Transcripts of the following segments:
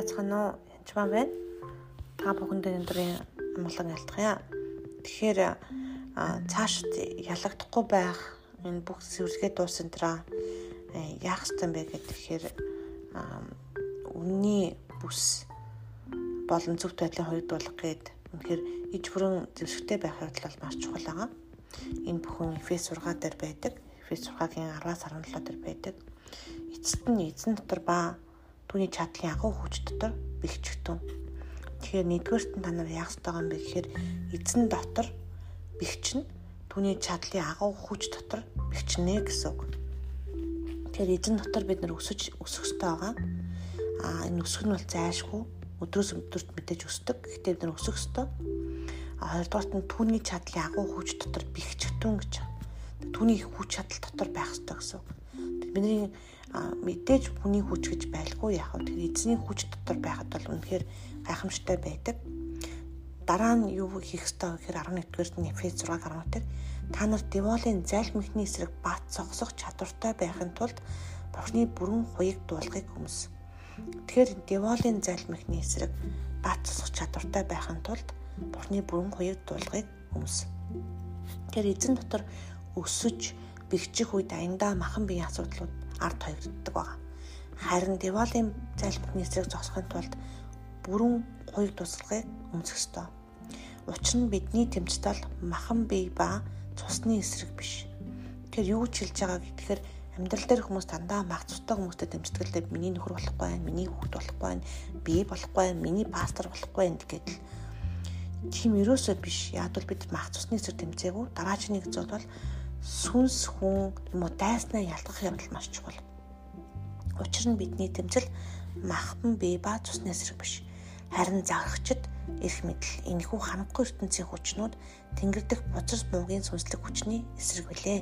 байцгаана уу? Янчмаа байна. Та бүхэндээ өндрийн амгалан ялтгая. Тэгэхээр цааш ялагдахгүй байх энэ бүх сэвэргээ дуусан дараа яах ёстой бэ гэхээр үнний бүс болон зөв байдлын хоёрдуулах гээд үнэхээр иж бүрэн зэвсэгтэй байх явдал бол маш чухал байгаа. Энэ бүхэн Эфес 6 дээр байдаг. Эфес 6-гийн 10-аас 17 дээр байдаг. Эцэст нь эзэн дотор ба түүний чадлын агуу хүч дотор бэхжигтэн. Тэгэхээр нэгдүгээрт нь та нар яах ёстой юм бэ гэхээр эзэн дотор бэхжин түүний чадлын агуу хүч дотор бэхжинэ гэсэн үг. Тэгэхээр эзэн дотор бид нар өсөж өсөх ёстой байгаа. Аа энэ өсөх нь бол зайлшгүй өдрөөс өдөрт мэдээж өсдөг. Гэхдээ бид нар өсөх ёстой. А хоёрдугаарт нь түүний чадлын агуу хүч дотор бэхжигтэн гэж. Түүний хүч чадал дотор байх ёстой гэсэн үг. Бидний мэдээж хүний хүч гэж байлгүй яг хөө тэр эзний хүч дотор байхад бол үнэхээр гайхамшигтай байдаг. Дараа нь юу хийх ёстой гэхээр 11-р нь Эфес 6-10 дээр та нар деволын зайлмхны эсрэг бат зогсох чадвартай байхын тулд Бурхны бүрэн хуйг дуулахыг хүмс. Тэгэхээр деволын зайлмхны эсрэг бат зогсох чадвартай байхын тулд Бурхны бүрэн хуйг дуулахыг хүмс. Тэгэхээр эзэн дотор өсөж бэхжих үед аяндаа махан биеийн асуудлууд ард тоогддог байгаа. Харин деволын зайлшгүй эсрэг зогсохын тулд бүрэн хоёрд тусалгыг өмсөх ёстой. Учир нь бидний тэмцэл махан бие ба цусны эсрэг биш. Тэгэхээр юу ч хэлж байгаа гэхээр амьдрал дээр хүмүүс дандаа мах цустай хүмүүстэй тэмцэтгэлээ миний нөхөр болохгүй байх, миний хүүхэд болохгүй байх, би болохгүй байх, миний пастор болохгүй байх гэдэг л тийм ерөөсөө биш. Яг бол бид мах цусны эсрэг тэмцээгүү. Дараач нэг зүйл бол сүнс хүн юм уу дайснаа ялгах явдал маш чухал. Учир нь бидний тэмцэл махбан бие ба цусны эсрэг биш. Харин загахчд эрх мэдэл энэхүү хангахгүй ертөнцийн хүчнүүд тэнгэр дэх бузар муугийн сүнслэг хүчний эсрэг билээ.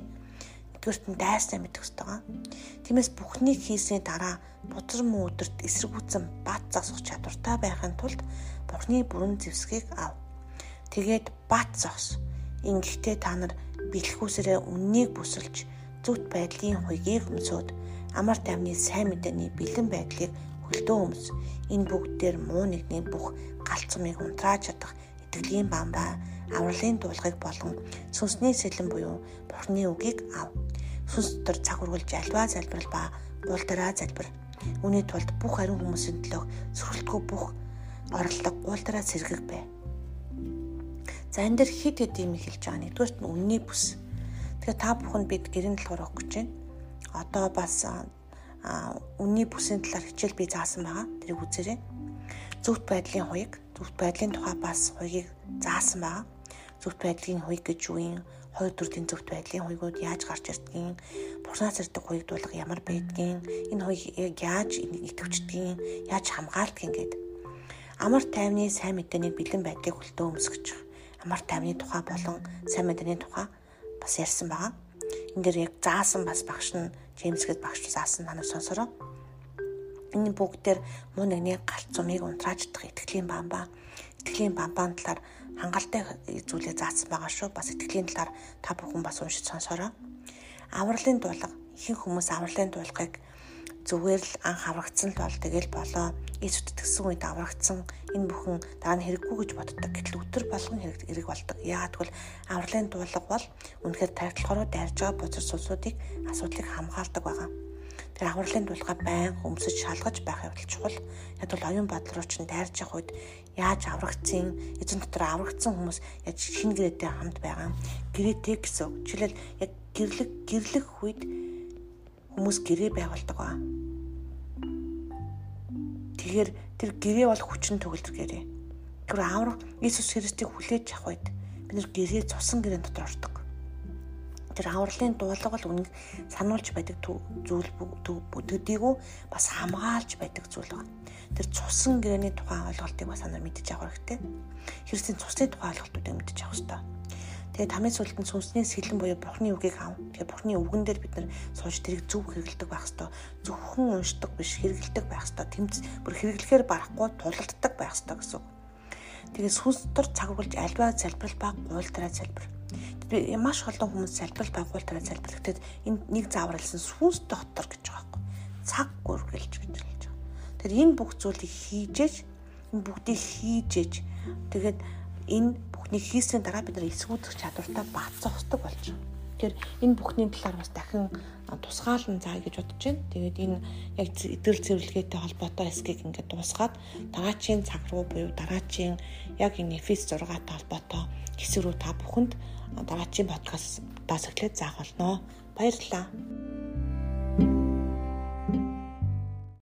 Нэгдүгээрт нь дайснаа мэдэх ёстой. Тиймээс бүхнийг хийсний дараа бузар муу өдөрт эсэргүүцэн бат засах чадвартай байхын тулд Бурхны бүрэн зэвсгийг ав. Тэгээд бат зогс. Ингэхдээ та нар бэлхүүсрээ үннийг бүсэлж зүвт байдлын хуйгийг өмсөд амар тайвны сайн мэдээний бэлэн байдлыг хөлдөө өмс. Энэ бүгдээр муу нэгний бүх галцмыг унтрааж чадах итгэлийн бамбаа авралын дуулгыг болон сүнсний сэлэн буюу Бурхны үгийг ав. Сүнс дотор цаг үргэлж альва залбирал ба гуулдараа залбир. Үүний тулд бүх ариун хүмүүсийн төлөө сөрөлтгөө бүх орлого гуулдараа сэргэг бай. За энэ дэр хид хид юм хэлж байгаа. Нэгдүгээрт нь үнний бүс. Тэгэхээр та бүхэнд бид гэрийн талаар өгөх гэж байна. Одоо бас үнний бүсийн талаар хичээл би заасан байгаа. Тэрийг үзээрэй. Зөвхт байдлын хуйг, зөвхт байдлын тухай бас хуйгийг заасан байгаа. Зөвхт байдлын хуйг гэж юу юм? Хоёр төрлийн зөвхт байдлын хуйгууд яаж гарч ирдгийг, бурнаас ирдэг хуйгдуулга ямар байдгийг, энэ хуйг яаж идэвчдгийг, яаж хамгаалдгийг гэдэг амар тайвны сайн мэдээний бэлэн байдлыг хөлтөө өмсгөж байгаа амар тайвны тухай болон сайн мэдээний тухай бас ярьсан байгаа. Энд дээр яг заасан бас багш нь Джеймс гээд багш заасан танаа сонсороо. Энэ бүгдээр муу нэгний галт зумыг унтрааж чадах итгэлийн бамбаа. Итгэлийн бамбаан талаар хангалттай зүйлээ заасан байгаа шүү. Бас итгэлийн талаар та бүхэн бас уншиж сонсороо. Авралын дуулга ихэнх хүмүүс авралын дуулгыг зүгээр л анх аврагдсан л бол тэгэл болоо. Иесус итгэсэн үед аврагдсан энэ бүхэн дараа нь хэрэггүй гэж боддог. Гэтэл өтөр болгон хэрэг хэрэг болдог. Яагаад гэвэл авралын дуулга бол үнэхээр тархилахаараа дайрж байгаа бузар сүнсүүдийг асуудлыг хамгаалдаг байгаа. Тэр авралын дуулга байн өмсөж шалгаж байх явдал чухал. Яг бол оюун бодол руу чинь дайрж явах үед яаж аврагдсан, эзэн дотор аврагдсан хүмүүс яаж шинэ гэрээтэй хамт байгаа. Гэрээтэй гэсэн. Жишээлбэл яг гэрлэг гэрлэх үед хүмүүс гэрээ байгуулдаг ба. Тэгэхээр тэр гэрээ бол хүчин төгөлдөр гэрээ. Тэр аврах Иесус Христийг хүлээж авах үед бид нэр гэрээ цусан гэрэн дотор ордог. Тэр авралын дуулга бол үнэн сануулж байдаг зүйл төдийгүү бас хамгаалж байдаг зүйл байна. Тэр цусан гэрээний тухай ойлголтыг бас санаа мэдэж авах хэрэгтэй. Христийн цусны тухай ойлголтуудыг мэдэж авах хэрэгтэй Тэгээд тамийн сүлд нь сүнсний сэлэн буюу Бурхны үгийг ав. Тэгээд Бурхны үгэн дээр бид нар сууж тэрийг зөв хэрэгэлдэг байх хэвээр. Зөвхөн уншдаг биш хэрэгэлдэг байх хэвээр. Тэмц бүр хэрэглэхээр барахгүй тулалддаг байх хэвээр гэсэн. Тэгээд сүнс дотор цаг үргэлж альва залбирал ба гуйлтраа залбир. Тэгээд маш олон хүмүүс залбирал ба гуйлтраа залбир. Тэгэхэд энэ нэг зааварлсан сүнс дотор гэж байгаа байхгүй. Цаг үргэлж гэж хэлж байгаа. Тэгэхээр энэ бүх зүйлийг хийжээж энэ бүгдийг хийжээж тэгээд энэ бүхнийг хийсний дараа бид нар эсвүүдэх чадвартай баацсан хосдог болж байгаа. Тэгэхээр энэ бүхний талаар бас дахин тусгаалan заа гэж бодож байна. Тэгээд энэ яг эдгэр цэвэрлэгээтэй холбоотой эсгийг ингээд дуусгаад дараачийн цаг руу буюу дараачийн яг энэ Эфес 6-тай холбоотой хэсэг рүү та бүхэнд дараачийн подкастаас эхлээд заах болно. Баярлалаа.